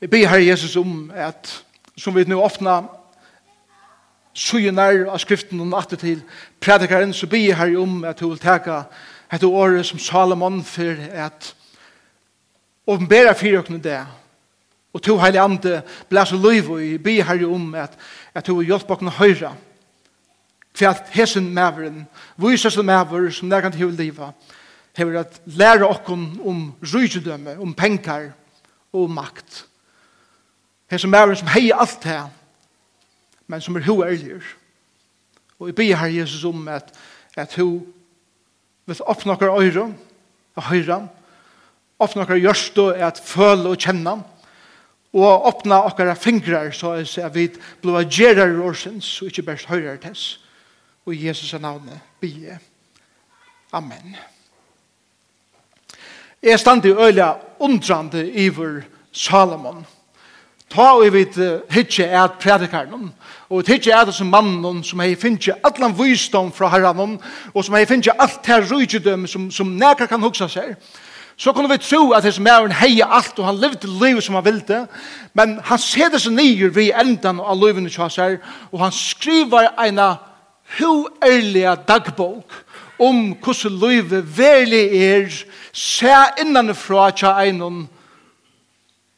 Jeg ber Herre Jesus om at, som vi nu ofna sugenar av skriften og natt til predikaren, så ber jeg Herre om at du vil teka et året som Salomon for at åpenbæra fyrøkene det, og to heilig ande blæs og løyv, og jeg ber Herre om at, at du vil hjelpe oss høyre, for at hesen mæveren vises som mæver som nærkant til livet, hever at lære oss om rydgjødømme, om penger og makt. Her som er som heier alt det, men som er ho ærligere. Og jeg ber her Jesus om at, at ho vil åpne okker øyre og høyre, åpne okker gjørst og at føle og kjenne, og åpne okker fingre, så jeg ser vi blir gjerere årsens og ikke bare høyre tess. Og i Jesus er navnet bie. Amen. Jeg stand i øyla undrande iver Salomon. Salomon ta og vi hitje er at predikaren og hitje er at som mannen som hei finnje allan vysdom fra herran og som hei finnje alt her rujtjødøm som, som nekar kan hugsa seg så kunne vi tro at hans mæren hei alt og han levde livet som han ville men han seder seg nyer vi endan av livet som han ser og han skriver eina hu ærliga dagbok om hvordan livet verlig er se innanifra tja einon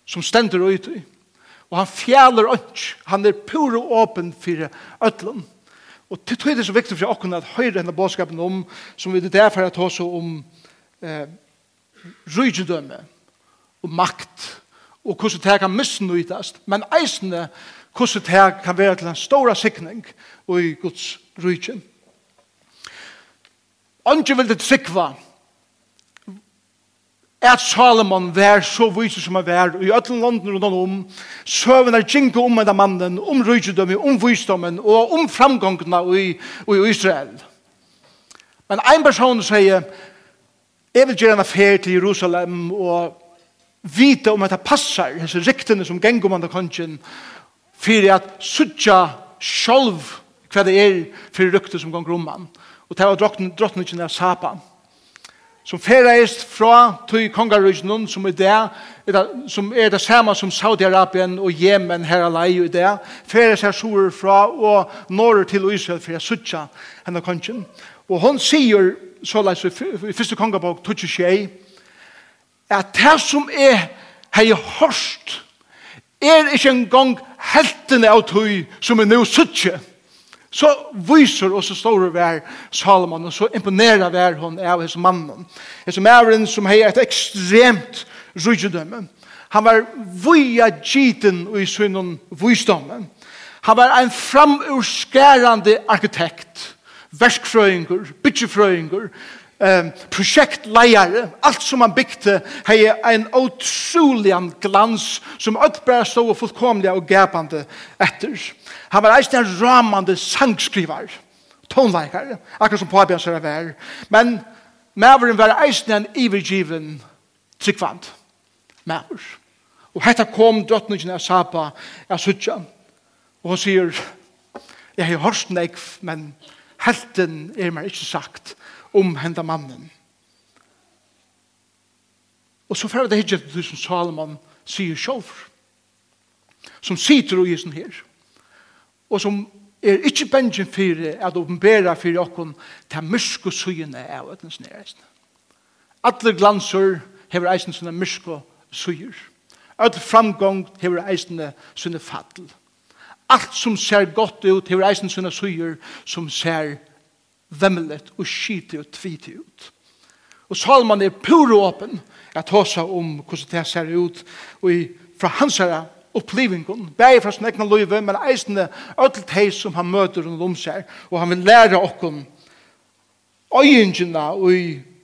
som stender ut i Og han fjaler ønsk. Han er pur og åpen for ødlen. Og til tog det så viktig for åkken at høyre henne bådskapen om, som vi det der for å ta tås om eh, rydgjødømme og makt og hvordan det kan misnøytast, men eisende hvordan det kan være til en stor sikning og i Guds rydgjødømme. Andre vil det sikva at Salomon vær så viser som han vær, i ötlen landen rundt om, søven er kjinko om enda mannen, om rydgjødømme, om visdommen, og om framgångene i, i Israel. Men en person sier, jeg vil gjøre en affær til Jerusalem, og vite om at det passer, hese riktene som gengur om enda kongen, for at suttja sjolv hva det er for rykte som ganger om han. Og det var drottene drottningen av Sapan som ferreist fra tøy kongarøysnun som er det, som er det samme som Saudi-Arabien og Yemen her alai i det, ferreist her sur fra og norr til Israel for jeg sutja henne kongen. Og hon sier så leis i første kongabok tutsi tjei at det som er hei hårst er ikke en gang heltene av tøy som er nøy sutja Så viser og så står det vær Salomon, og så imponerer vær hon av hans mannen. Hans mannen som har et ekstremt rydgjødømme. Han var via giten i synen visdommen. Han var en framurskærande arkitekt, verskfrøyngur, byggefrøyngur, eh, projektleiare, alt som han bygde, hei en utrolig glans som alt stå og fullkomlig og gapande etter. Han var eisen en ramande sangskrivar, tonleikar, akkur som påbjørn sara vær. Men maveren var eisen en ivergiven tryggvand. Maver. Og hetta kom døttningen av Sapa, av Suttja. Og hun sier, jeg har hørt nekv, men helten er meg ikke sagt om henda mannen. Og så fyrir det hittet til som Salomon sier sjolv, som sitter og gisen her og som er ikke bensjen for at åpenbæra for okken til mysko suyene av ødens nærreisene. Alle glanser hever eisen sånne mysko suyer. Alle framgång hever eisen sånne fattel. Alt som ser godt ut hever eisen sånne suyer som ser vemmelet og skitig og tvite ut. Og Salman er pur åpen at hosa om hvordan det ser ut og fra hans herre opplivingen, bare fra sin egna løyve, men eisende ødel teg som han møter rundt om seg, og han vil lære okkom øyengina og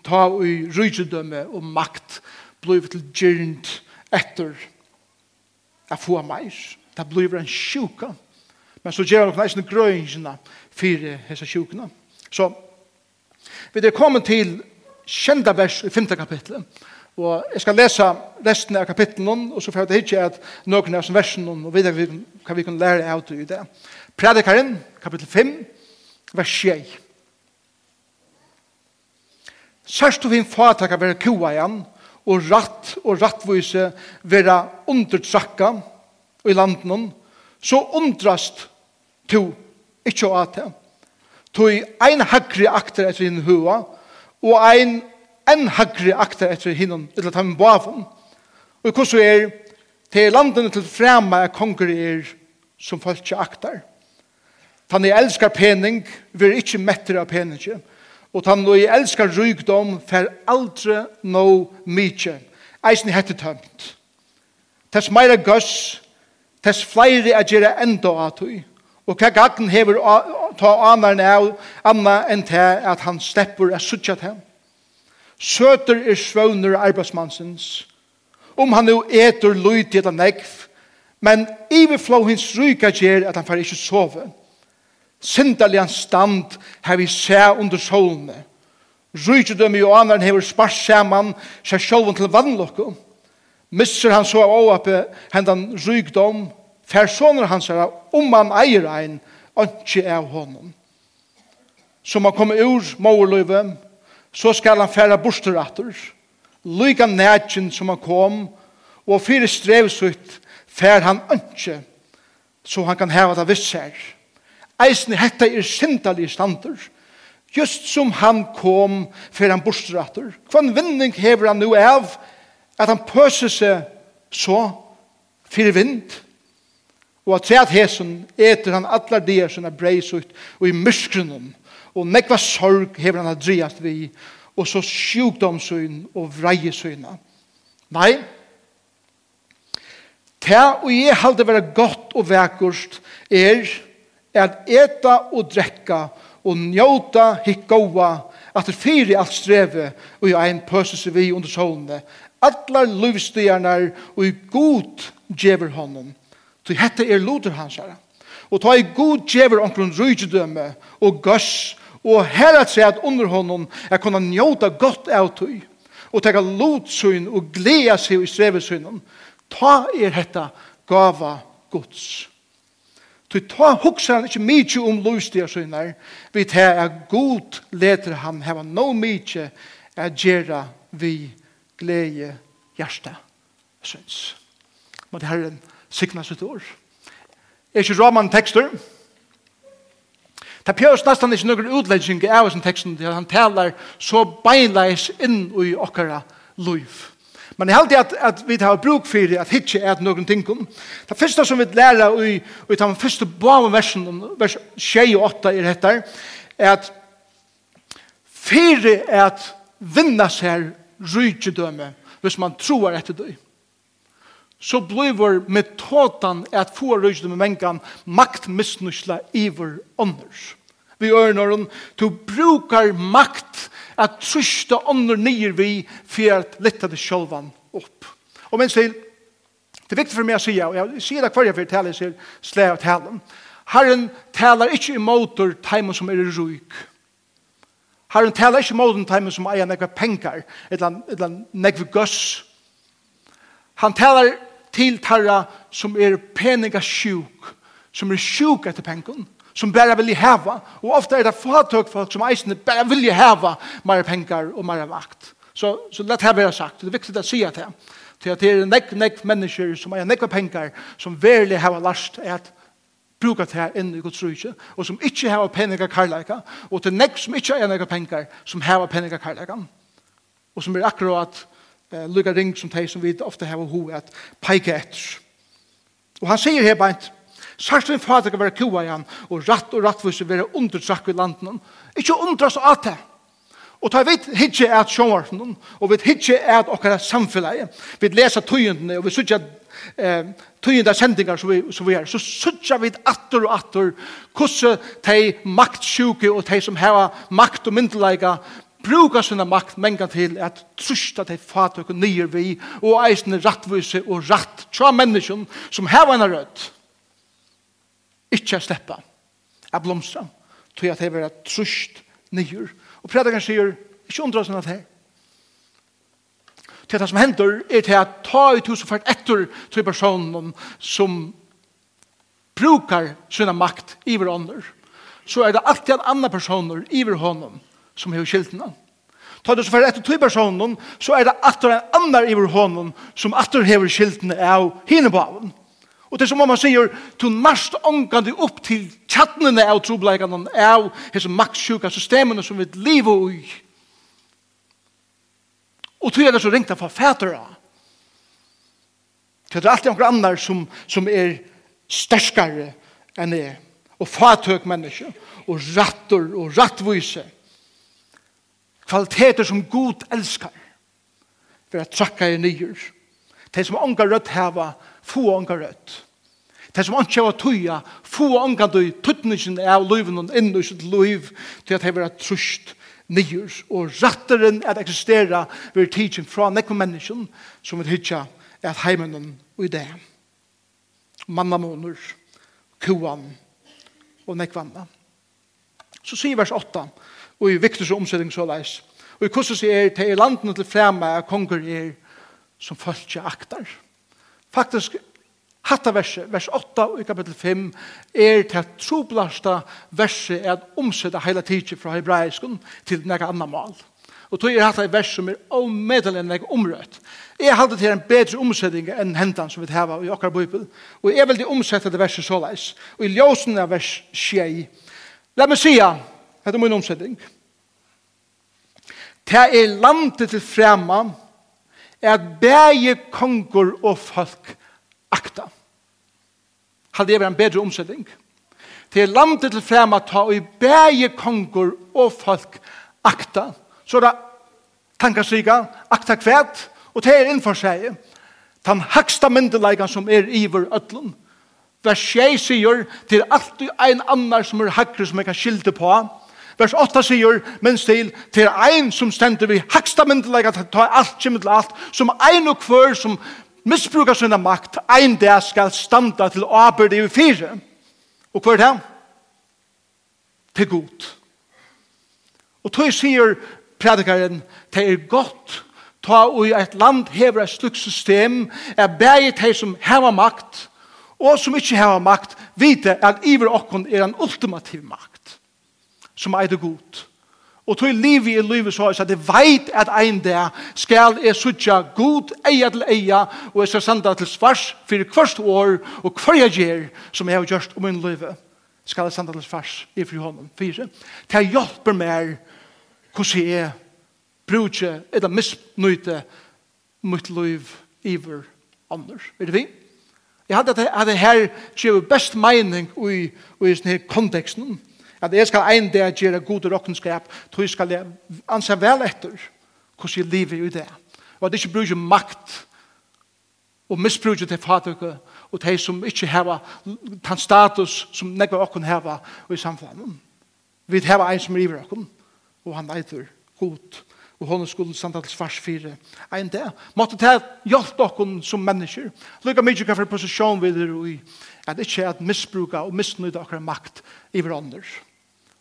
ta og rydgjødømme og makt bliv til gyrnt etter at få meir. Det blir en sjuka. Men så gjør han eisende grøyngina fire hese sjukene. Så vi er kommet til kjenda vers i 5. kapitlet, Og jeg skal lese resten av kapitlen og så får jeg ikke at noen av versen, og videre hva vi kan lære av det i det. Predikaren, kapittel 5, vers 6. Sørst og fin fatak av være kua igjen, og ratt og rattvise være undertrakka i landen, så undrast to, ikkje å ate. Tog ein hakri akter etter hinn hua, og ein enn hagri akta etter hinnom, etter at bavon. Og hvordan er, til landene til fremme er konger er som folk ikke akter. Tan jeg elskar pening, vi er ikke mettere av pening. Og tan jeg elskar rygdom, fer aldri no mykje. Eisen hette tømt. Tess meira gøss, tess flere er gjerra enda av tog. Og hva gagn hever ta anarne av, anna enn til at han stepper er suttjat henne. Søter er svøvner arbeidsmannsens. Om han nu eter lyd til han negv, men iverflå hans ryka gjer at han får ikke sove. Sindalig han stand har vi se under solene. Rydgjødømme i annan hever spars saman seg sjolven til vannlokko. Misser han så av åape hendan fer fersoner hans er om han eier ein, ikke av honom. Så man kommer ur måløyve, så skal han færa borsteratter, lyka nætjen som han kom, og fyrir strevsutt fær han ønske, så han kan heva det viss her. Eisen hetta er sindalige stander, just som han kom fær han borsteratter. Hvann vinning hever han nu av, at han pøser seg så fyrir vind, og at træt hesen eter han allar dier som er breisutt, og i myskrunnen, og nekva sorg hever han adriast vi, og så sjukdomsøyn og vrejesøyna. Nei, Ta og jeg halde vera godt og vekkust er at eta og drekka og njóta hikkoa at det fyri alt streve og i ein pøses vi under solene Atlar luvstyrnar og i god djever honom til hette er loder hans herre og ta i god djever omkron rujtidømme og gøss og her at seg at under honom er kunne njóta godt av tøy og teka lotsøyn og gleda seg i strevesynen, ta er hetta gava Guds Tu ta hugsa han ikkje mykje om lovstiga søgnar, vi ta er god leter han heva no mykje er gjerra vi glede hjärsta syns. Må det herren signa sitt år. Er ikke raman tekster? Det pjøres nesten ikke noen utlegging av sin teksten, til han taler så beinleis inn i okkara liv. Men jeg heldig at, at vi tar bruk for at hitje er noen ting. Det første som vi lærer i, i den første bauen versen, vers 28 og 8 er etter, er at fire er at vinna seg rydgjødømme hvis man tror etter det så blir metoden at få røysdom i mengan maktmissnusla iver ånders. Vi ørner hun, du brukar makt at trysta ånder nyer vi for at lette det sjølvan opp. Og minst til, det er viktig for meg å si, og jeg sier det hver jeg vil tale, jeg sier slæ av talen. Herren talar ikke imot teimen som er ryk. Herren talar ikke imot teimen som eier nekva pengar, eller nekva gøss, Han talar til tarra som er peniga sjuk, som er sjuk etter pengen, som bare vil heva, og ofte er det fatøk folk som eisene bare vil heva mer pengar og mer vakt. Så, så lett her være sagt, det er viktig å si at det, til at det er nekk, nekk mennesker som er nekk pengar, som verlig heva last at bruka det her inn i Guds rujtje, og som ikke heva peniga karlæka, og til nekk som ikke er nekk pengar, som heva peniga karlæka, og som er akkurat eh, lukka ring som de som vi ofte har ho at peike etter. Og han sier her beint, Sarsvin fader kan være kua i han, og ratt og rattvise være undertrakk i landen. Ikke undras av det. Og ta vit hitje at sjónvarpnum og vit hitje at okkara samfunnet, Vit lesa tøyendene, og vi sutja eh tøynda sendingar som vi som vi er. Så søkja vi atter og atter kussu tei maktsjuke og tei som hava makt og myndleika brukar sina makt menga til at trusta til fatøk og nyer vi og eisne rattvise og ratt tja menneskjum som heva en rødt ikkje sleppa a blomstra tog at heva trust nyer og predikaren sier ikkje undra sina til til det som hender er til at ta ut hos og fært etter til personen som brukar sina makt iver ånder så er det alltid en annan personer iver honom som hever skiltene. Ta det så for etter tog personen, så er det atter en annen iver hånden som atter hever skiltene av henne på. Og det er som om han sier, to mest omgande opp til tjattnene av trobleikene, av hese maktsjuka systemene som vi lever i. Og tog er det så ringt av. Det er alltid noen andre som, som er sterskare enn det. og fatøk menneske, og rattor, og rattvise, kvaliteter som god elskar. For at trakka i nyer Det som ånga rødt heva få ånga rødt. Det som ånga heva tuja få ånga du tuttningen av løyven og inn i sitt løyv til at de vera trusht nyer og ratteren at eksistera ved tidsin fra nekko menneskjen som vil hitja at heimen og i det. Mannamoner kuan og nekvanna. Så sier vers 8 og i Viktors omsetning så leis. Og i kursus er til landene til fremme av konger er som følger aktar. Faktisk, hatta verset, vers 8 i kapittel 5, er til at troblasta verset er at omsette hele tiden fra hebraiskun til nekka annan mal. Og tog er hatt et vers som er omedelig enn jeg omrøtt. Jeg halte til en bedre omsetning enn hentan som vi hava i okkar bøybel. Og jeg vil de omsette det verset såleis. Og i ljósen av vers 6. La meg sija, Hetta er min omsetning. Det er landet til frema at bæge konger og folk akta. Hadde jeg vært en bedre omsetning. Det er landet til frema ta og bæge konger og folk akta. Så da tankarsrika, akta kvæt, og det er innfor seg. Den haksta myndelagan som er iver ötlun. Vers 6 sier, til alt alltid ein annar som er hakre som jeg kan skilde på. Vers 8 sier, men stil, til ein som stender vi haksta myndelega til ta alt kjemmel til alt, som ein og kvør som misbrukar sinna makt, ein der skal standa til åbyrd i fire. Og hver det? Til god. Og tog sier predikaren, det er godt ta og i et land hever et slik system, er bæg de som hever makt, og som ikke hever makt, vite at iver okkon er en ultimativ makt som er det god. Og tog livet i livet så er det veit at ein der skal jeg sutja god eia til eia og jeg skal senda til svars for hvert år og hver jeg gjør som jeg har gjort om min livet skal jeg senda til svars i fri hånden. Fyre. Til jeg hjelper meg hvordan jeg bruker eller misnøyte mitt liv iver annars. Er det vi? Jeg hadde at det her gjør best mening i, i sånne konteksten. konteksten at jeg skal ein dag gjøre god råkenskap, tog jeg skal anse vel etter hvordan jeg lever i det. Og at jeg ikke bruker makt og misbruker til fatøkke og de som ikke har den status som nekva okken har i samfunnet. Vi har en som river okken, og han eiter god og hon skulle standa til svars fire en dag. Måtte ta hjelp okken som mennesker. Lykka mykje hva for posisjon vi er i at ikkje at misbruka og misnøyda okkar makt i hverandre.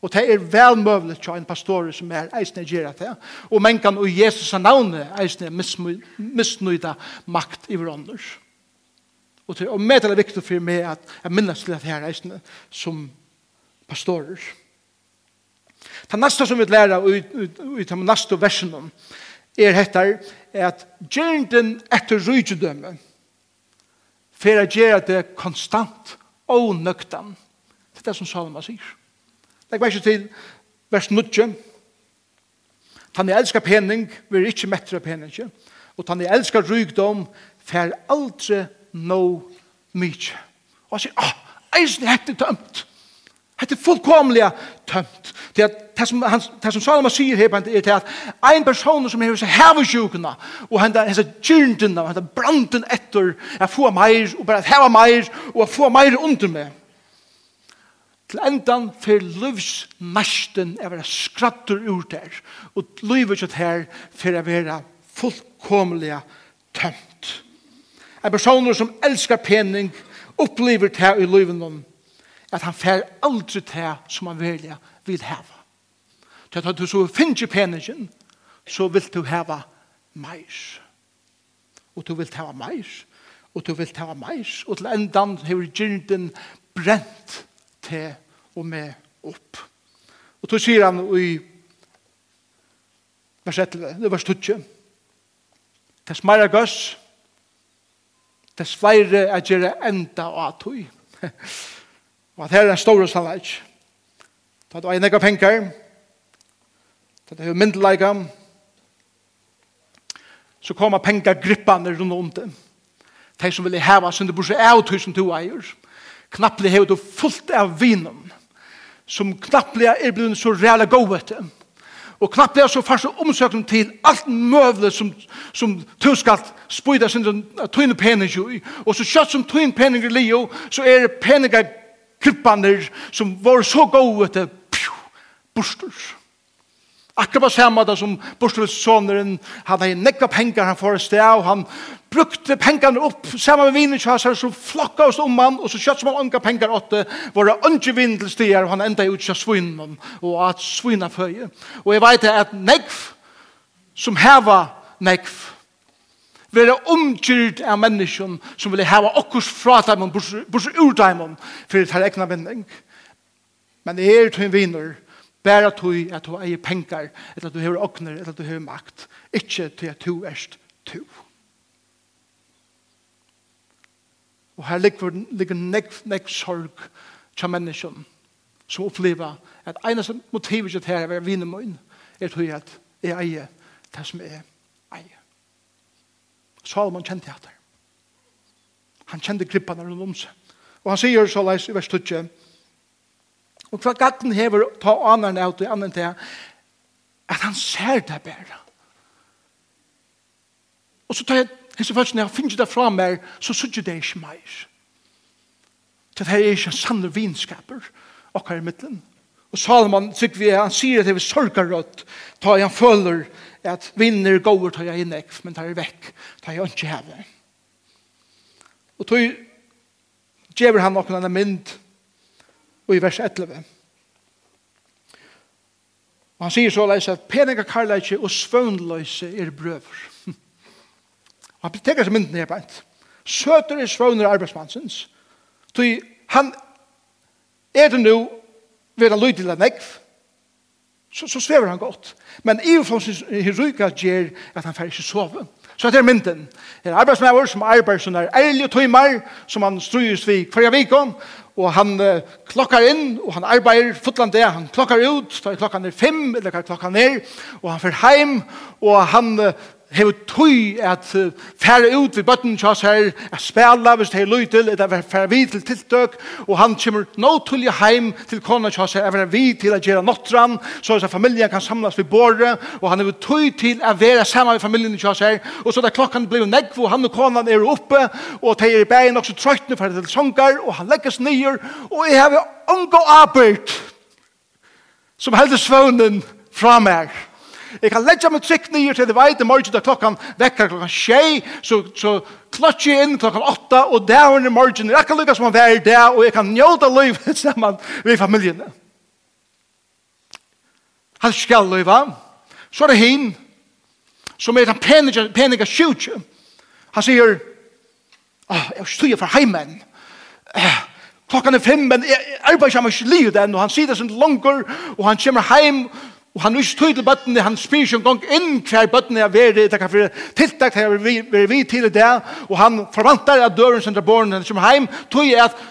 Og det er vel møvlet til en pastor som er eisne gjerra til. Og men kan og Jesus er navnet eisne misnøyda makt i hverandre. Og det er med det viktig for meg at jeg minnes til at her eisne som pastorer. Det neste som vi lærer i de neste versene er hettar at gjernden etter rydgjødømme for å gjøre det konstant og nøkten. Det er det som Salma sier. Legg meg ikke til vers 9. Han er elskar pening, vi er ikke mettere pening. Og han er elskar rygdom, for aldri no mye. Og han sier, ah, eisen er hette tømt. Det er fullkomlig tömt. Det er det som, han, det som Salomon sier her, er at ein person som hever seg hevesjukene, og han der gyrndene, og han der branden etter, å få mer, og bare at heva meir, og at få mer under meg. Til endan for livs næsten er være skratter ur der, og livet ikke her for å være fullkomlig tömt. En person som elskar pening, opplever det her i livet noen, at han fer aldri til som han velja vil heva. Til at du så finner penningen, så vil du heva meis. Og du vil heva meis. og du vil heva meis. og til endan hever gyrnden brent til og med opp. Og så sier han i vers 11, det var stutje. Tess meira gøss, tess flere er gjerne enda og atøy. Og at her er en stor sannleik. Ta du eier pengar, ta du har myndelaika, så kommer penger grippande rundt om det. De som vil heva sin det bursa av tusen to eier, knapplig hever du fullt av vinen, som knapplig er blevet så reale govet det. Og knapplig er så fast omsøkning til alt møvle som, som du skal spyda sin tøyne pening i. Og så kjøtt som tøyne pening i lio, så er det peninger klippaner som var så gode til borster. Akkurat på samme måte som borstelsåneren, han hadde nekka penger han får sted, og han brukte pengene opp samme med vinen til seg, så flokka oss om han, og så kjøtt som han unga penger åtte, det unge vinen til stier, og han enda ut til svinnen, og at svinna føye. Og jeg vet at nekv, som heva nekv, være omkyrt av mennesken som vil hava okkurs fra dem, bors ur dem, for det er egna vending. Men det er tøyen viner, bare tøy at du eier penger, eller at du hever okner, eller at du hever makt, ikke til at du erst to. Og her ligger, ligger nek, nek sorg til mennesken som opplever at eneste motivet til her er å vinne min, er tøy at jeg eier det som er Salomon kjente hatt her. Han kjente grippene rundt om seg. Og han sier så leis i vers 20, og hva gatten hever ta anerne av til annen til, at han ser det bedre. Og så tar jeg hese følelsen, jeg finner det fra meg, så sier det ikke meg. Det her er ikke sanne vinskaper, akkurat i midten. Og Salomon, tykker vi, han sier at det er sorgarrødt, tar han føler at vinner går tar jeg inn nekv, men tar jeg vekk, tar jeg ikke heve. Og tog gjever han noen annen mynd og i vers 11. Og han sier så leis at peninga karlægje og svønløse er brøver. Og han teker seg mynden her beint. Søter er svønner arbeidsmannsens. Tog han er det nå ved han løy til en ekv, så, så svever han godt. Men i og Iverfons heroika gjør at han får ikke sove. Så dette er mynden. Det er arbeidsmæver som arbeider som er ærlige tøymer, som han strøyes vi hver vikon, og han uh, klokkar inn, og han arbeider fotland det, han klokkar ut, da er klokkan er fem, eller hva klokkan er, og han fer heim, og han uh, hev tøy at færa út við button chas her at spæla við hey lutil at vera færa við til tiltøk og hann kemur nå til heim til kona chas her vera við til at gera notran så at familien kan samlast við borðre og hann hev tøy til at vera saman við familien chas her og så da klokkan bliv negg og hann og kona er oppe og tey er bæin og so trøttna fer til songar og hann leggast niður og eg havi ongo arbeitt som heldur svøvnen fra meg. Jeg kan legge meg trykk nye til det veit, til morgen da klokkan vekker klokkan tjei, så, så klotje jeg inn klokkan åtta, og det er under morgen. Jeg kan lykke som å være der, og jeg kan njóta liv sammen med familien. Han skal løyva. Så er det hin, som er den penige, penige sjukje. Han sier, oh, jeg styrer for heimen. Eh, klokkan er fem, men jeg arbeider ikke med livet den, og han sier det sånn langer, og han kommer heim, og Og han er ikke tøy til bøttene, han spyr ikke en gang inn hver bøttene er veri, det kan være tiltak til å være vi til det, og han forvantar at døren sender borren som heim, tøy er at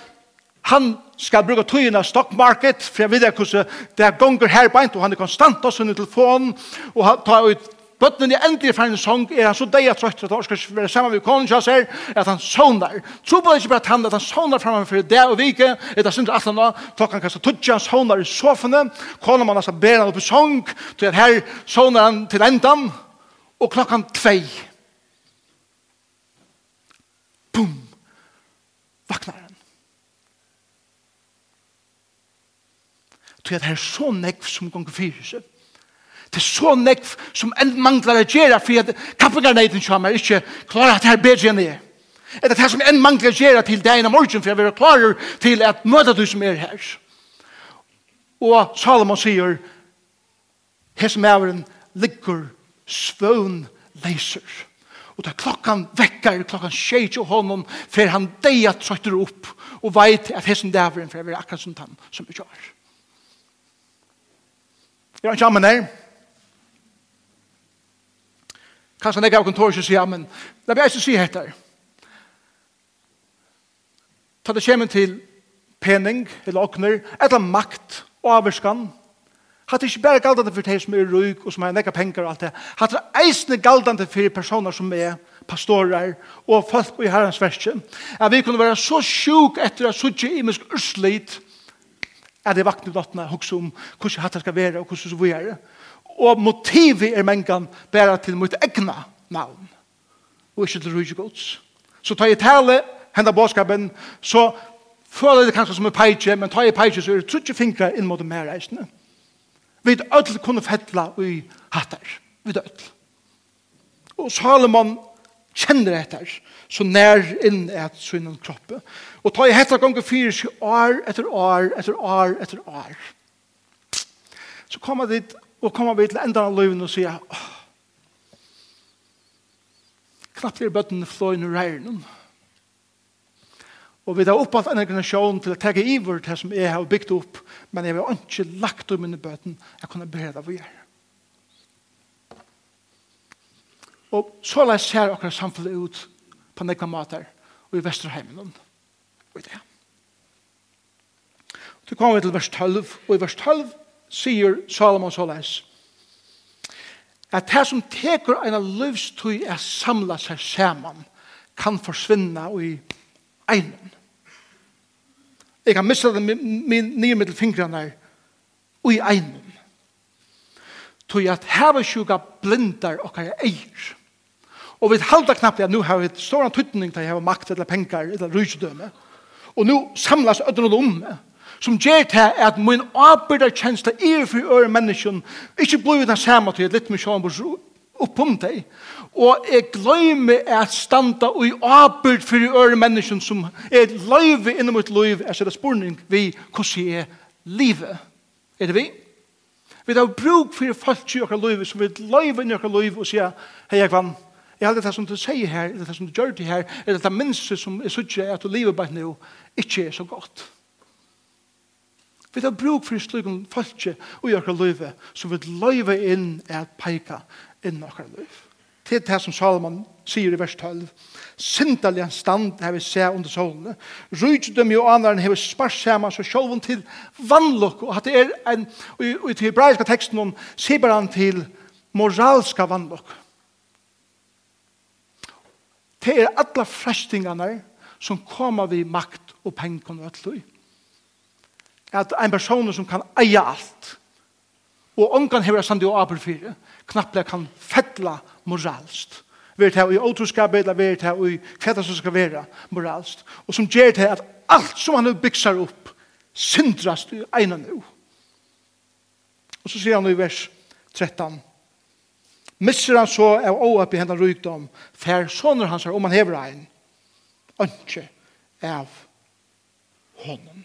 han skal bruke bruka av stock market, for jeg vet ikke hvordan det er gonger her beint, og han er konstant også under telefonen, og han tar ut bøtten i endelig for en sång, er han så deg at trøtt, at han skal være sammen med konen, så ser at han sånner. Tro på det ikke bare at han, at han sånner fremme for det og vike, etter sin da atlan, klokkan kastet tutsi, han sånner i sofene, konen man altså ber han opp i sång, til at her sånner han til endan, og klokken tvei. boom Vaknar han. Til at her så nekv som gong fyrir seg, Det er så nekv som en manglar å gjøre, for at kappengarneiden kommer ikke klarer at det er bedre enn det. Det er det som en manglar å gjøre til deg innan morgen, for jeg vil klarer til at møte du som er her. Og Salomon sier, hese mæveren ligger svøvn leiser. Og da klokkan vekkar, klokkan tjej til honom, for han deia trøytter opp, og veit at hesen dæveren, for jeg vil akkurat som han som vi kjør. Jeg har ikke ammen her. Kanskje han ikke av kontoret sier, ja, men la meg ikke si etter. Ta det kommer til pening, eller åkner, eller makt og avvarskan. Hatt det ikke bare galdende for de som er røyk og som har nekka penger og alt det. Hatt det eisende galdende for personer som er pastorer og folk i herrens verset. At vi kunne være så sjuk etter at suttje imisk urslit at det vakna i hos og om hvordan hatt det skal være og hvordan så vi er det og motivet er mengan bæra til mot egna navn. Og ikke til rujtje gods. Så tar jeg tale henda båskapen så føler det kanskje som en peitje men tar jeg peitje så er det trutje fingre inn mot mer reisende vi er ødel kunne fettla i hattar. Vi er ødel og Salomon kjenner etter så nær inn et synden kroppe og tar jeg hetta gonger fyrir år etter år etter år etter år så kommer det Og kommer vi til enda av livet og sier, åh, knappt er bøtten fløyen i reiren. Og vi tar opp at en generasjon til å tagge iver det som jeg har bygd opp, men jeg har ikke lagt om mine bøten, jeg kunne bereda for gjerne. Og så la jeg se akkurat samfunnet ut på nekna mater og i Vesterheimen og i det. Så kommer vi til vers 12, og i vers 12 sier Salomon Soles, at det som teker en livstøy er samlet seg sammen, kan forsvinna i einen. Jeg kan mista det min nye middelfingrene i einen. Tøy at hevesjuga blindar og hva eier. Og vi halda knappt at nu har vi stor antydning til å hava makt eller penger eller rysdøme. Og nu samlas ødren om som gjør til at min arbeidar kjensla er for øre mennesken, ikke blir den samme til litt med sjån oppom deg, og jeg gløymer at standa og i arbeid for øre mennesken som er løyve innom mitt løyv, er det spurning vi hvordan er livet. Er det vi? Vi har bruk for folk i okkar løyve som vi løyve inn i okkar løyve og sier, hei, jeg vann, Jeg har det som du sier her, eller det som du gjør det her, er det minste som jeg sier at du lever bare nå, ikke er så godt. Vi tar bruk for slukken falske og i akkurat løyve, som vi løyve inn er at peika inn i akkurat løyve. Det er det som Salomon sier i vers 12. Sintalian stand har vi se under solene. dem jo anaren har vi spars sammen, så sjåven til vannlokk, og at det er en, og i til hebraiska teksten om han til moralska vannlokk. Det er alla frestingene som kommer vi makt og penger og alt løyve at en person som kan eie alt, og ongan hever jeg sandi og abel fire, knapple kan fettla moralst. Vi er i åtroskapet, eller vi er i kveta som skal være moralst. Og som gjør til at alt som han byggser opp, syndrast i egnan nu. Og så sier han i vers 13, Misser han så av åhap i hendan rykdom, fær soner hans her, om han hever ein, ønske av honom.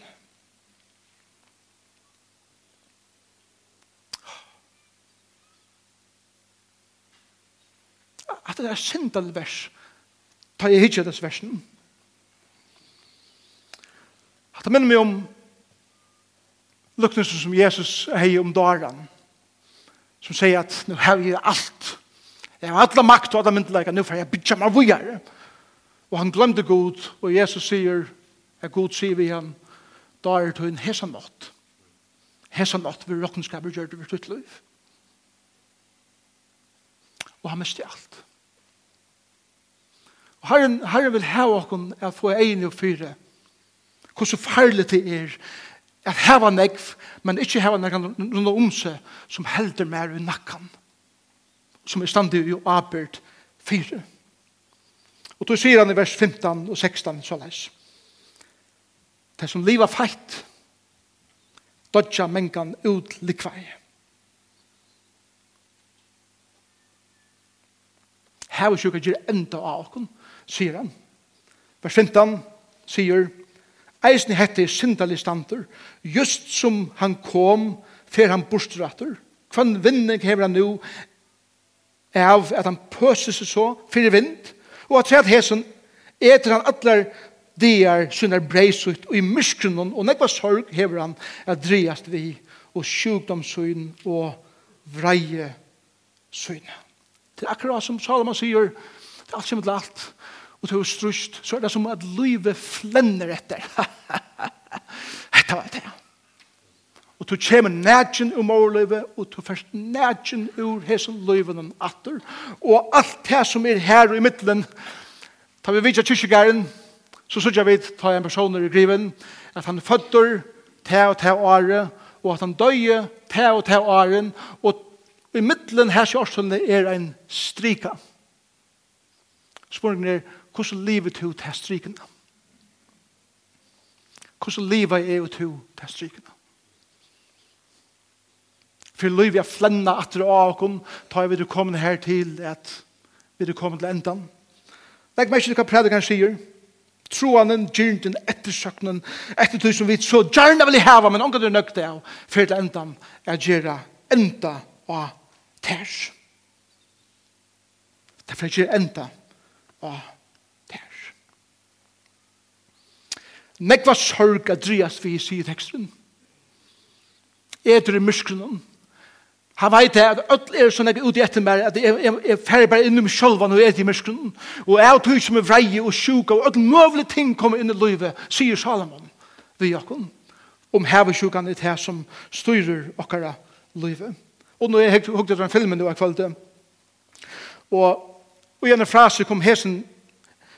At det er sindal vers. Ta jeg hitje des versen. At det minner meg om luknesen som Jesus hei om daran Som sier at nu har jeg alt. Jeg har alle makt og alle myndelæger. Nu får jeg bytja meg vujar. Og han glemte god. Og Jesus sier, jeg god sier vi han, da er det en hesa nått. Hesa nått vil råkenskaper gjør det vi tutt liv. Og han miste alt. Herren, Herren vil hava okkur at få egen og fyre. Hvordan farlig det er at hava negv, men ikke hava negv rundt om seg som helder mer i nakkan. Som er standig i abert fyre. Og då sier han i vers 15 og 16 så leis. Det som liva feit, dodja mengan ut likvei. Hava sjuka gir enda av okkur sier han. Vers 15 sier, Eisen hette syndalig standur, just som han kom, fer han borstrater. Kvann vinning hever han nu, av at han pøser seg så, fyrir vind, og at tredje hesen, etter han atler dier synder breisut, og i myskrunnen, og nekva sorg hever han at driast vi, og sjukdomssyn, og vreie syn. Det er akkurat som Salomon sier, det er alt som er alt, og til strust, så er det som at livet flenner etter. Hette var det. Og du kommer nætjen ur morlivet, og du først nætjen ur hesen livet om atter. Og alt det som er her i midtelen, tar vi vidtja kyrkjegæren, så sørger vi ta en person i griven, at han fødder te og te åre, og at han døye, te og te åren, og i midtelen her kjørsene er en strika. Spørsmålet er, Hvordan lever du til strykene? Hvordan lever jeg du til strykene? For liv jeg flenna atter av åkken, tar vi du kommer her til at vi du kommet til endan. Legg meg ikke hva predikeren sier. Troanen, gyrnden, ettersøknen, etter tusen vidt, så gjerne vil jeg heva, men omgå du nøkte av, for til endan er gjerra enda og ters. Derfor er gjerra enda av Nekva sorg Adrias vi sier teksten. Eter i muskrunnen. Han veit at öll er sånn jeg ute etter meg, at jeg færre bare innom sjølvan og er i muskrunnen. Og jeg tog som er vrei og sjuk og öll møvlig ting kommer inn i livet, sier Salomon vi okkom. Om hevesjukan er det som styrer okkara livet. Og nå er jeg hukt etter den filmen det var kvalitet. Og, og i en frase kom hesen,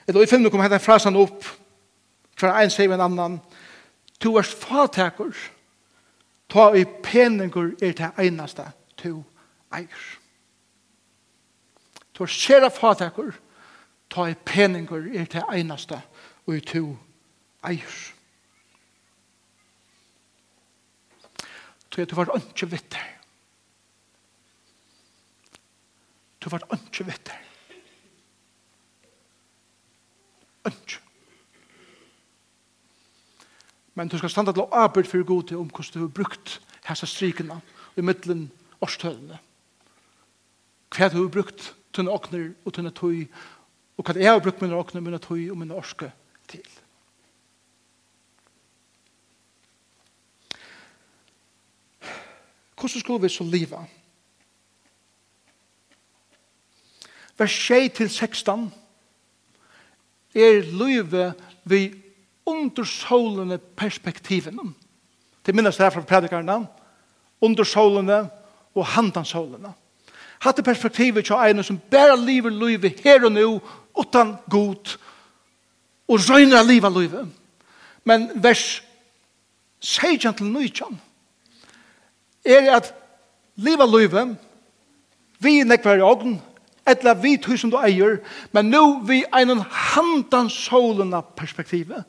eller i filmen kom hesen frasen opp, for en sier en annan, to er fatakers, ta i peninger er det eneste to eier. To er skjera fatakur. ta i peningur er det eneste og i to eier. Så jeg var ikke vitt her. Du var ikke vitt her. Ikke. Men du skal standa til å arbeid for god til om hvordan du har brukt hessa strikene i middelen årstølene. Hva du har brukt tunne åkner og tunne tøy og hva jeg har brukt mine åkner, mine tøy og mine årske til. Hvordan skulle vi så liva? Vers 6 til 16 er løyve vi under solene perspektiven. Det minnes det her fra predikarna, under solene og handan solene. Hatt perspektivet til en som bare lever livet her og nå, utan god, og røyner livet livet. Men vers 16 til 19 er at livet livet, vi er nekvar i ogn, etla vi tusen du eier, men nå vi einan handan solena perspektivet,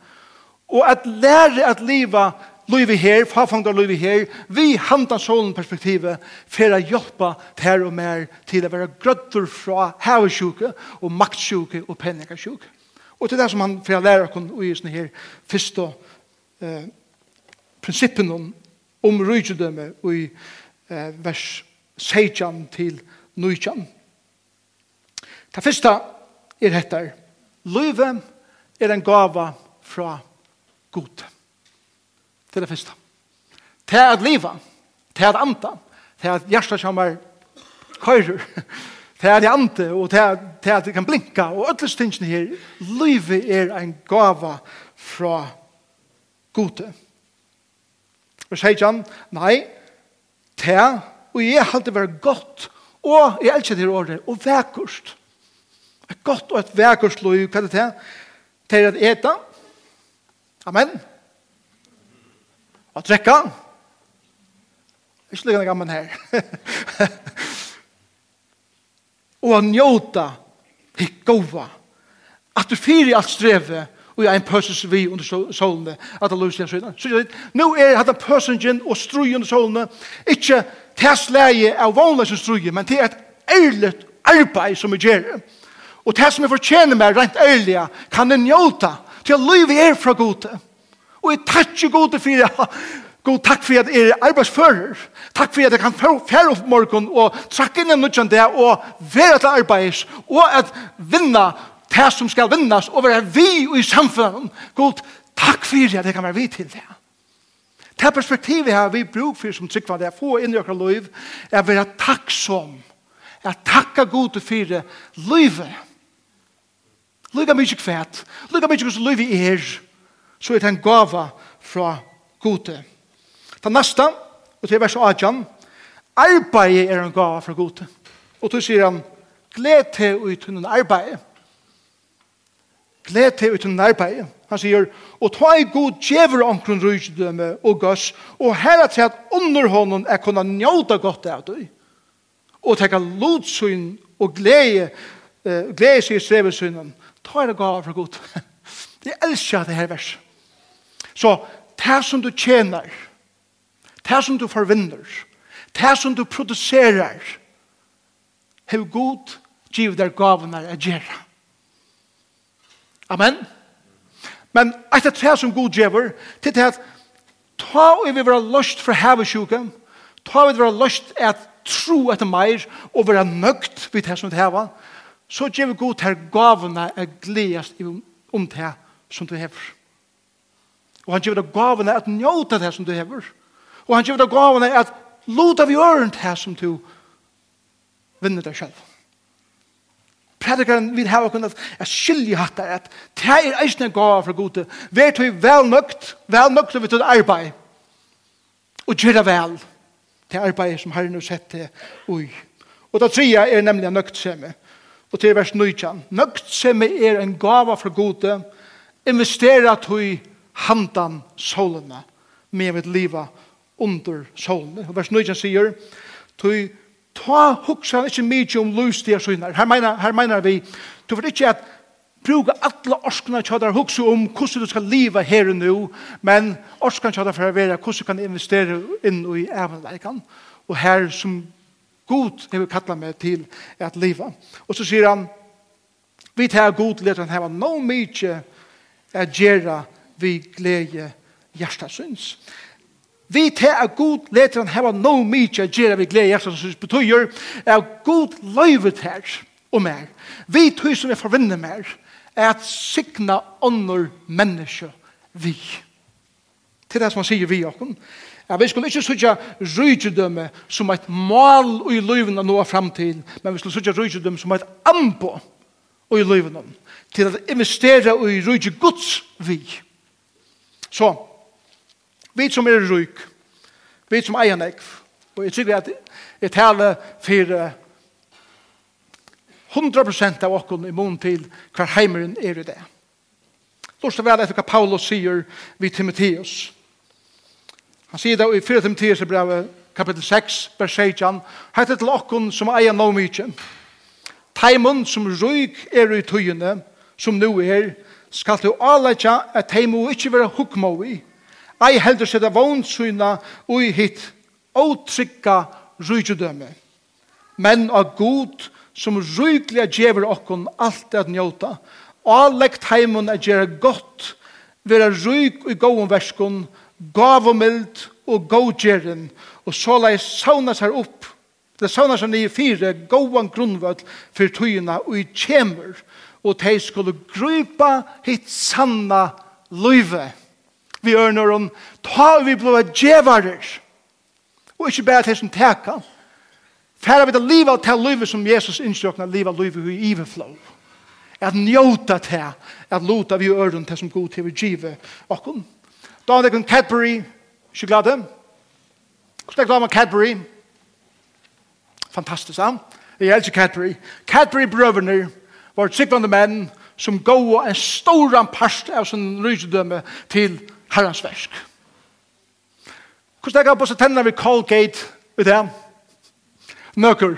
Og at lære at liva livet her, farfangdar livet her, vi handa solen perspektivet, for å hjelpe her og mer til å være grøtter fra havesjuke og maktsjuke og penningasjuke. Og til det som han får lære oss i sånne her første eh, prinsippen om, om rydgjødømme i eh, vers 16 til 19. Det første er dette. Løyve er en gava fra Gud god. Det er det første. Det er at liva, det er at anta, det er at hjertet kommer køyrer, det er at jeg ante, og det er, det er at jeg kan blinka, og alle stingene her, livet er en gava fra gode. Og sier han, nei, det er, og jeg halte vært godt, og jeg elsker det året, og vekkust. Et godt og et vekkust liv, hva er det til? Det er at eta, Amen. Og trekka. Ikke lykke gammel her. og han njóta hikk gova. At du fyrir alt streve og jeg er en vi under solene at han løser søgna. Så nå er hatt en pøsengen og strui under solene ikke tæsleie av vanlige strui, men til et ærligt arbeid som vi gjør. Og det som vi fortjener meg rent ærlig kan jeg njóta til at livet er fra gode. Og jeg takker gode for det. God, takk for at jeg er arbeidsfører. Takk for at jeg kan fære opp morgen og trakke inn en nødjan det og være til arbeids og at vinna det som skal vinnas og være vi i samfunnet. God, takk for at jeg kan være vi til det. Det perspektivet her vi bruk for som trykker det få inn i okra liv er å være takksom. Jeg takker god fire livet Lugga mykje kvæt, lugga mykje hos luivi er, så er det en gava fra gode. Ta nasta, og til vers 18, arbeid er en gava fra gode. Og til sier han, gled til ut hunden arbeid. Gled til ut hunden arbeid. Han sier, og ta i god djever omkron rujtidømme og gass, og herra til at under honom er kunna njóta godt av døy. Og teka lodsyn og glede, uh, glede seg i strevesynen, Ta er det gav fra god. Jeg elsker det her vers. Så, det som du tjener, det som du forvinner, det som du produserer, hev god giv der gavene er gjerra. Amen. Men etter det som god gjever, til det at ta og vi være løst for hevesjuken, ta og vi være løst at tro etter meir og være nøgt vidt det som det hever, så gjør vi god til gavene er gledest om det som du hever. Og han gjør det gavene at njóta det som du hever. Og han gjør det gavene at lota vi øren det som du vinner deg selv. Predikaren vil ha kunnet at skilje hatt det at det er eisne gav fra gode. Vi er tog vel nøkt, vel nøkt vi til arbeid. Og gjør det vel. til arbeid som Herren har sett det ui. Og det tredje er nemlig nøktsemme og til vers 19. Nøgt som er en gava fra gode, investera til handan solene, med mitt liva under solene. Og vers 19 sier, til ta huksan ikkje mykje om lustige synar. Her menar, her menar vi, du får ikkje at bruka alla orskana tjadar hugsa om hvordan du skal liva her og nu, men orskana tjadar for å være hvordan du kan investere inn i evenleikan. Og her som God hever kallat meg til at liva. Og så sier han, vi tar god leter han heva no mykje at gjera vi glede hjertasyns. Vi tar god leter han heva no mykje at gjera vi glede hjertasyns betyr at god løyvet her og mer. Vi tog som vi forvinner mer at signa ånder menneske vi. Til det som han sier vi okken. Ja, vi skulle ikke sutja rydgjødømme som et mal i løyven å nå noe framtid, men vi skulle sutja rydgjødømme som et ambo i løyven til å investere i rydgjødgods vi. Så, vi som er ryk, vi som eier nekv, og jeg tykker at jeg taler for 100% av okken i mån til hver heimeren er i det. Lort vel etter hva Paulus sier vi Timotheus. Han sier det i 4. Timotheus brev kapitel 6, vers 16. Hette til okkon som eier no mykje. Teimun som røyk er i tøyene, som nu er, skal du avleggja at teimu ikkje vera hukmåi. Ei heldur seg det vånsyna ui hitt åtrykka rujudømme, Men av god som røykliga djever okkon alt at njóta. Avlegg teimun at gjerra gott, vera røyk i gåon verskon, og gavomild og gågjeren, og så lai sauna seg opp, det sauna seg nye fire, gåan grunnvall for tøyina og i kjemur, og tei skulle grupa hitt sanna løyve. Vi ørner om, ta vi blå djevarer, og ikke bare til som teka, færa vi til livet og til løyve som Jesus innsjøkna, livet og løyve i iveflå at njóta til at luta vi ørner til som god til vi give okkon. Damer det kun Cadbury sjokolade. Hvordan er glad med Cadbury? Fantastisk, ja. Jeg elsker Cadbury. Cadbury-brøverne var tryggvande menn som gav en stor part av sin rysedømme til herrens versk. Hvordan er det på seg tennene ved Colgate ved det? Nøkker.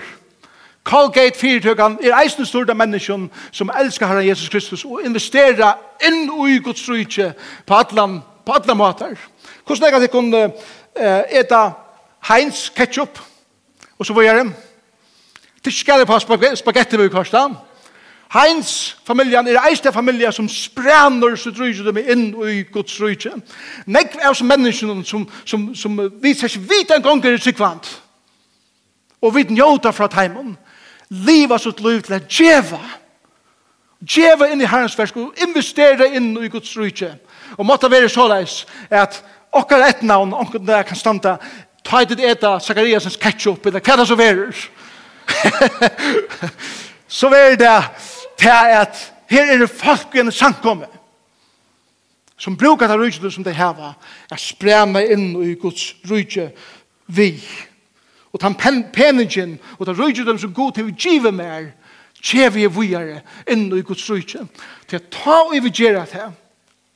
Colgate fyrtøkken er eisen stort av menneskjon som elsker Herren Jesus Kristus og investerer inn i Guds rydse på atlan på alle måter. Hvordan er det at jeg kunne uh, ete Heinz ketchup, og så var jeg dem. Det skal jeg på spagetti med kosta. Heinz familjen er eiste familie som sprenner så drøyde dem inn i Guds røyde. Nekv er som menneskene som, som, som viser seg vidt en gang er tryggvand. Og vidt njóta fra teimen. Liva sitt liv til å djeva. Djeva inn i herrens versk og investere inn i Guds røyde. Og måtte være så leis at okkar et navn, okkar der kan standa, ta i ditt eta Zakariasens ketchup, eller hva det så verer. så verer det til at her er det folk i en samkomme som brukar det rujtjene som de heva, er sprema inn i Guds rujtje vi. Og den pen peningen og den rujtjene som god til vi give mer, tjevi vi vujare inn i Guds rujtje. Til å ta og vi gjerra til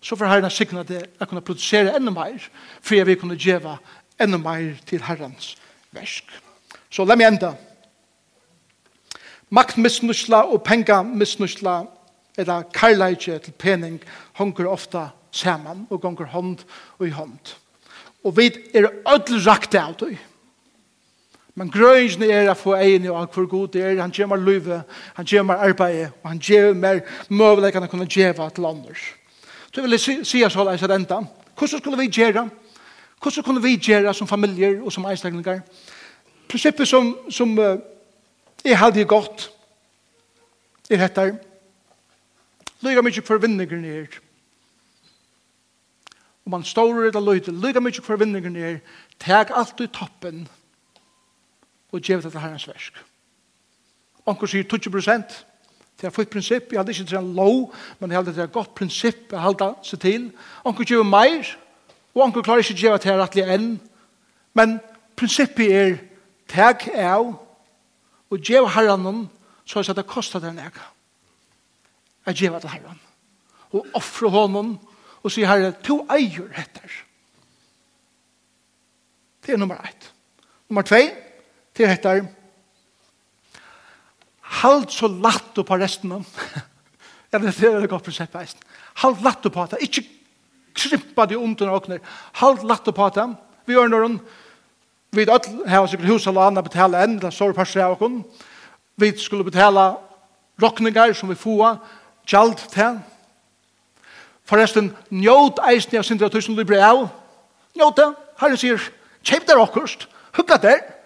så får Herren sikna det å kunne produsere enda mer, for jeg vil kunne djeva enda mer til Herrens versk. Så la meg enda. Maktmisnusla og pengamisnusla, eller karlægje til pening, hongur ofta saman og gonger hånd og i hånd. Og vi er ødel rakt av det. Men grøyngene er å få egne og hvor god det er. Han gjør meg løyve, han gjør meg arbeid, og han gjør meg møvelegene kunne gjøre til andre. Så vil jeg si oss holde eisen enda. Hvordan skulle vi gjøre? Hvordan kunne vi gjøre som familier og som einstaklingar? Prinsippet som, som uh, er heldig godt er dette. Lyga mykje for vinningren er Om man står eller løyde Lyga mykje for vinningren er Teg alt i toppen Og gjev det til herrens versk Onkur sier 20 prosent Det er fullt prinsipp, jeg hadde ikke til en lov, men jeg hadde til et godt prinsipp å hadde seg til. Onker gjør meir, og onker klarer ikke å gjøre til rettelig enn. Men prinsippet er, tag av, og gjør herren, så er det kostet den jeg. Jeg gjør til herren. Og offre hånden, og sier herre, to eier heter. Det er nummer ett. Nummer tvei, det heter, halt så latt på resten av. ja, det er det godt prinsipp eisen. Halt latt på det. Ikke krympa de under åkner. Halt latt på det. Vi gjør noen vi har hava sig hus alla betale enn. Det er så pass av kom vi skulle betale rockningar som vi få Gjald til. Forresten, njot eisen jag syndra tusen libra njot det här ser chip där rockost hugga der.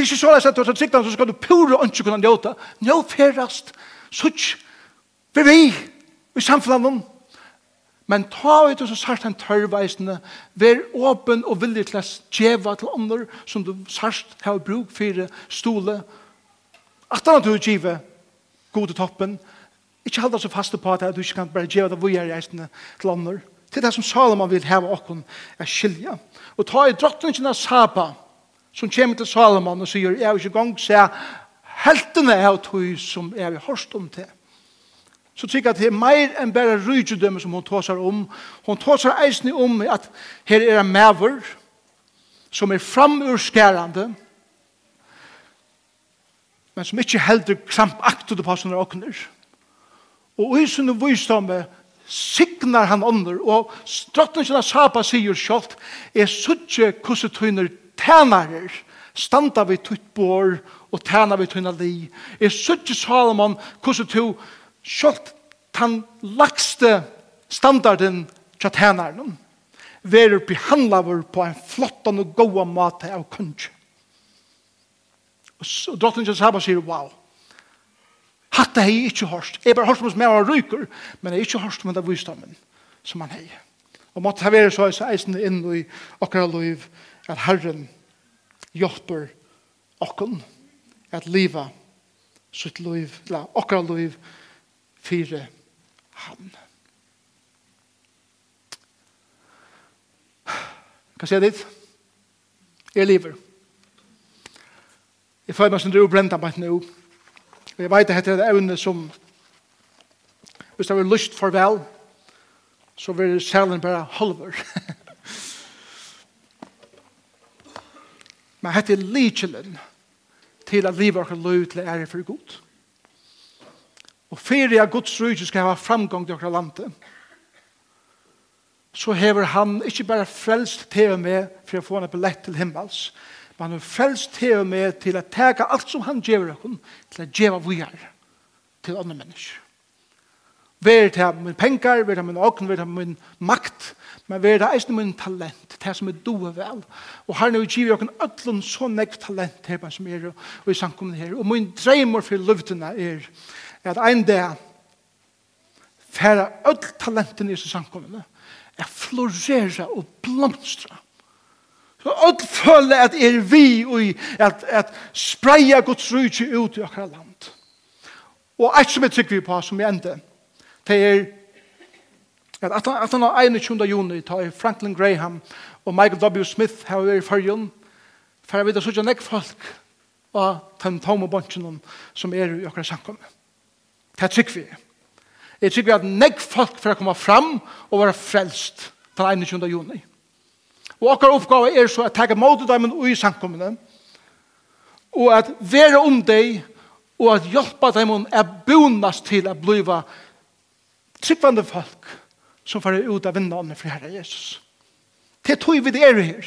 Det er ikke så at du har siktet, så skal du pura og ikke kunne njøte. Njø ferast, sutt, vi vi, vi samfunnet. Men ta ut og så sart en tørrveisende, vær åpen og villig til å djeva til andre som du sart har bruk for stole. At han du djeva gode toppen, ikke halda så faste på at du ikke kan bare djeva det vi er reisende til andre. Det er det som Salomon vil heve okken er skilja. Og ta i drottningen av Saba, som kommer til Salomon og sier, jeg har ikke gang se heltene av tog som jeg har hørt om til. Så tykker jeg at det er mer enn bare rydgjødømme som hun tåser om. Hun tåser eisende om at her er en maver som er framurskærende, men som ikke heldur krampaktet på sånne åkner. Og i sånne visdomme signar han ånder, og stratten sin sapa sier sjalt, er suttje kusse tøyner tænarer, standa vi tutt bor og tæna vi tunna li. Jeg sutje Salomon hvordan to sjålt tan lagste standarden tja tænaren verur behandlaver på en flottan og goa måte av kunst. Og drottningen Saba sier, wow, hatt hei ikkje hørst. Jeg bare hørst hos jeg var ryker, men jeg ikkje hørst om den visdommen som han hei. Og måtte ha vært så eisen inn i okra liv at Herren hjelper okken at liva sitt liv, la okkar liv fire han. Hva sier dit? Jeg lever. Jeg føler meg som du brenta meg nå. Og jeg vet at dette er et evne som hvis det er lyst for vel, så vil sjelen bare halver. Men hette likelen til at livet akkur løy til ære for god. Og fyrir at Guds rydde skal ha framgang til akkur landet, så hever han ikke bare frelst til og med for å få en billett til himmels, men han har frelst til og med til å teka alt som han gjør til å gjøre vi er til andre mennesker. Vær det min penger, vær det min åken, vær det min makt, men vær det eisen min talent, det som er doa vel. Og her nå giver jeg ødlun så nekv talent her som er og i samkommet her. Og min dreimer for luftene er at en dag færre ødl talenten i samkommet er florera og blomstra. Så öll føler at er vi og at, at spreia Guds rujtje ut i akkurat land. Og eit som jeg tykker vi på som jeg ender, det er at 18. 21. juni tar Franklin Graham og Michael W. Smith har vært i fargen for jeg vet at sånn ikke folk og den tomme bunchen som er i akkurat samkommet. Det er trygg vi. Jeg trygg vi at negg folk for å komme fram og være frelst den 21. juni. Og akkurat oppgave er så at takke mot dem og i samkommene og at være om deg og at hjelpa dem er bonast til at bliva tryggvande folk som får ut av vinnene for Herre Jesus. Det tog vi det er her.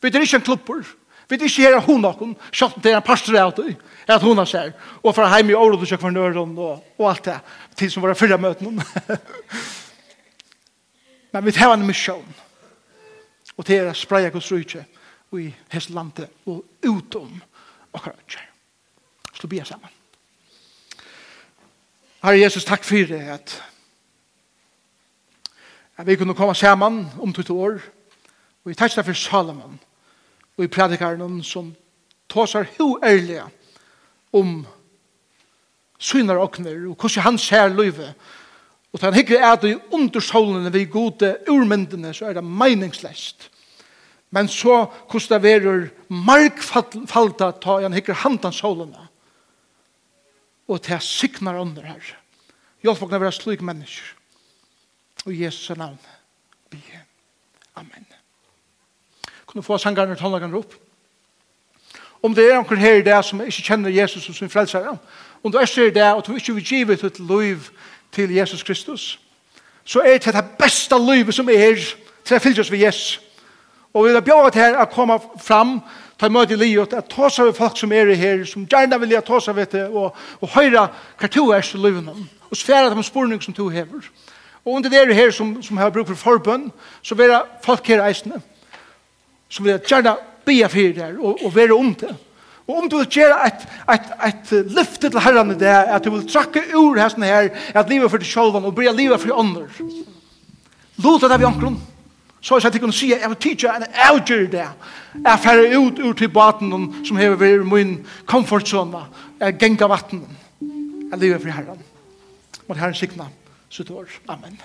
Vi er ikke en klubber. Vi er ikke her av hun noen, Sjalt det er en pastor av det, at hun har seg, og fra hjemme i året og kjøkken nøren og, og alt det, til som var fyrre møten. Men vi tar en misjon, og det er å spreie Guds rydtje i hans landet og utom akkurat ikke. Så blir jeg sammen. Herre Jesus, takk for det at at vi kunne komme sammen om to år, og vi takkar for Salomon, og i predikaren som tåsar ho ærlige om synar okner, og hvordan han ser løyve, og han hikker er det under solen vi gode urmyndene, så er det meningslest. Men så hvordan det verer markfalta ta han hikker handan solen, og til siknar under her. Hjelp oss å være slik mennesker og Jesu navn be. Amen. Kunne få sangarne og tannlagerne opp? Om det er noen her i det som ikke kjenner Jesus som sin frelser, om du er her i dag og du ikke vil give et liv til Jesus Kristus, så er det det beste livet som er til å fylle oss ved Jesus. Og vi vil bjøre til her å komme fram ta i møte i livet, at ta seg folk som er her, som gjerne vil jeg ta seg ved det, og, og høre hva to er til livet, og svære dem spørning som to hever. Og under det er her som, som har brukt for forbønn, så vil jeg folk her eisene, som vil jeg gjerne be for det her, og, og være om det. Og om du vil gjøre et, et, et lyfte til herrene i det, at du vil trakke ur hesten her, at livet for deg selv, og bli livet for andre. Låt det vi omkron. Så jeg sier, si, jeg vil teacher, en avgjør det. Jeg færre ut ur til baten, som hever vært min komfortzone, jeg genga vatten. Jeg lever for herren. Må herren sikna sitt år. Amen.